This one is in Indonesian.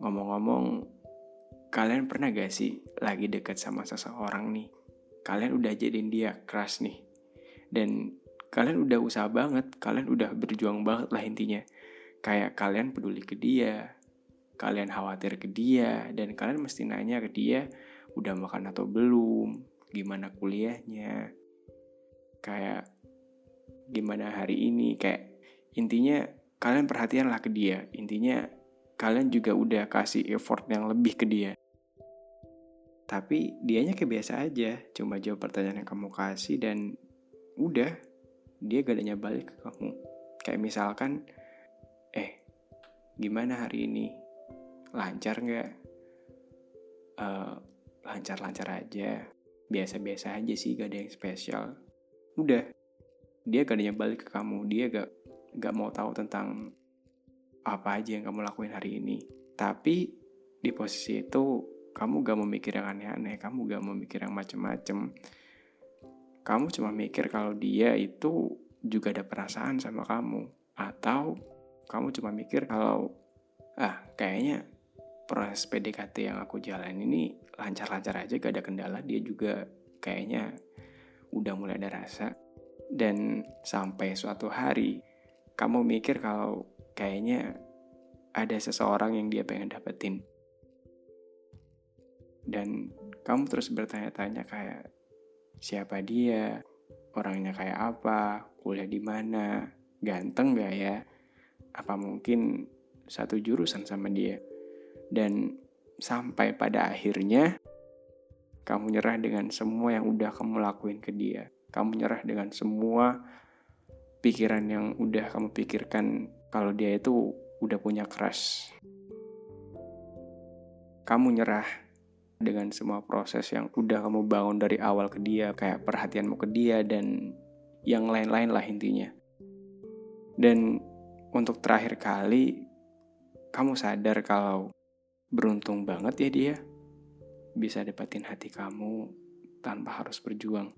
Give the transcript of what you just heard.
ngomong-ngomong, kalian pernah gak sih lagi deket sama seseorang nih? Kalian udah jadiin dia crush nih. Dan kalian udah usaha banget, kalian udah berjuang banget lah intinya. Kayak kalian peduli ke dia, kalian khawatir ke dia, dan kalian mesti nanya ke dia, udah makan atau belum, gimana kuliahnya, kayak gimana hari ini, kayak intinya kalian perhatian lah ke dia, intinya kalian juga udah kasih effort yang lebih ke dia. Tapi dianya kayak biasa aja, cuma jawab pertanyaan yang kamu kasih dan udah, dia gak ada balik ke kamu. Kayak misalkan, eh, gimana hari ini? Lancar nggak? Uh, lancar-lancar aja. Biasa-biasa aja sih, gak ada yang spesial. Udah, dia gak ada balik ke kamu. Dia gak, gak mau tahu tentang apa aja yang kamu lakuin hari ini. Tapi di posisi itu kamu gak mau mikir yang aneh-aneh, kamu gak mau mikir yang macem-macem. Kamu cuma mikir kalau dia itu juga ada perasaan sama kamu. Atau kamu cuma mikir kalau, ah kayaknya proses PDKT yang aku jalan ini lancar-lancar aja, gak ada kendala. Dia juga kayaknya udah mulai ada rasa. Dan sampai suatu hari, kamu mikir kalau kayaknya ada seseorang yang dia pengen dapetin. Dan kamu terus bertanya-tanya kayak siapa dia, orangnya kayak apa, kuliah di mana, ganteng gak ya, apa mungkin satu jurusan sama dia. Dan sampai pada akhirnya kamu nyerah dengan semua yang udah kamu lakuin ke dia. Kamu nyerah dengan semua pikiran yang udah kamu pikirkan kalau dia itu udah punya crush. Kamu nyerah dengan semua proses yang udah kamu bangun dari awal ke dia, kayak perhatianmu ke dia dan yang lain-lain lah intinya. Dan untuk terakhir kali, kamu sadar kalau beruntung banget ya dia bisa dapetin hati kamu tanpa harus berjuang.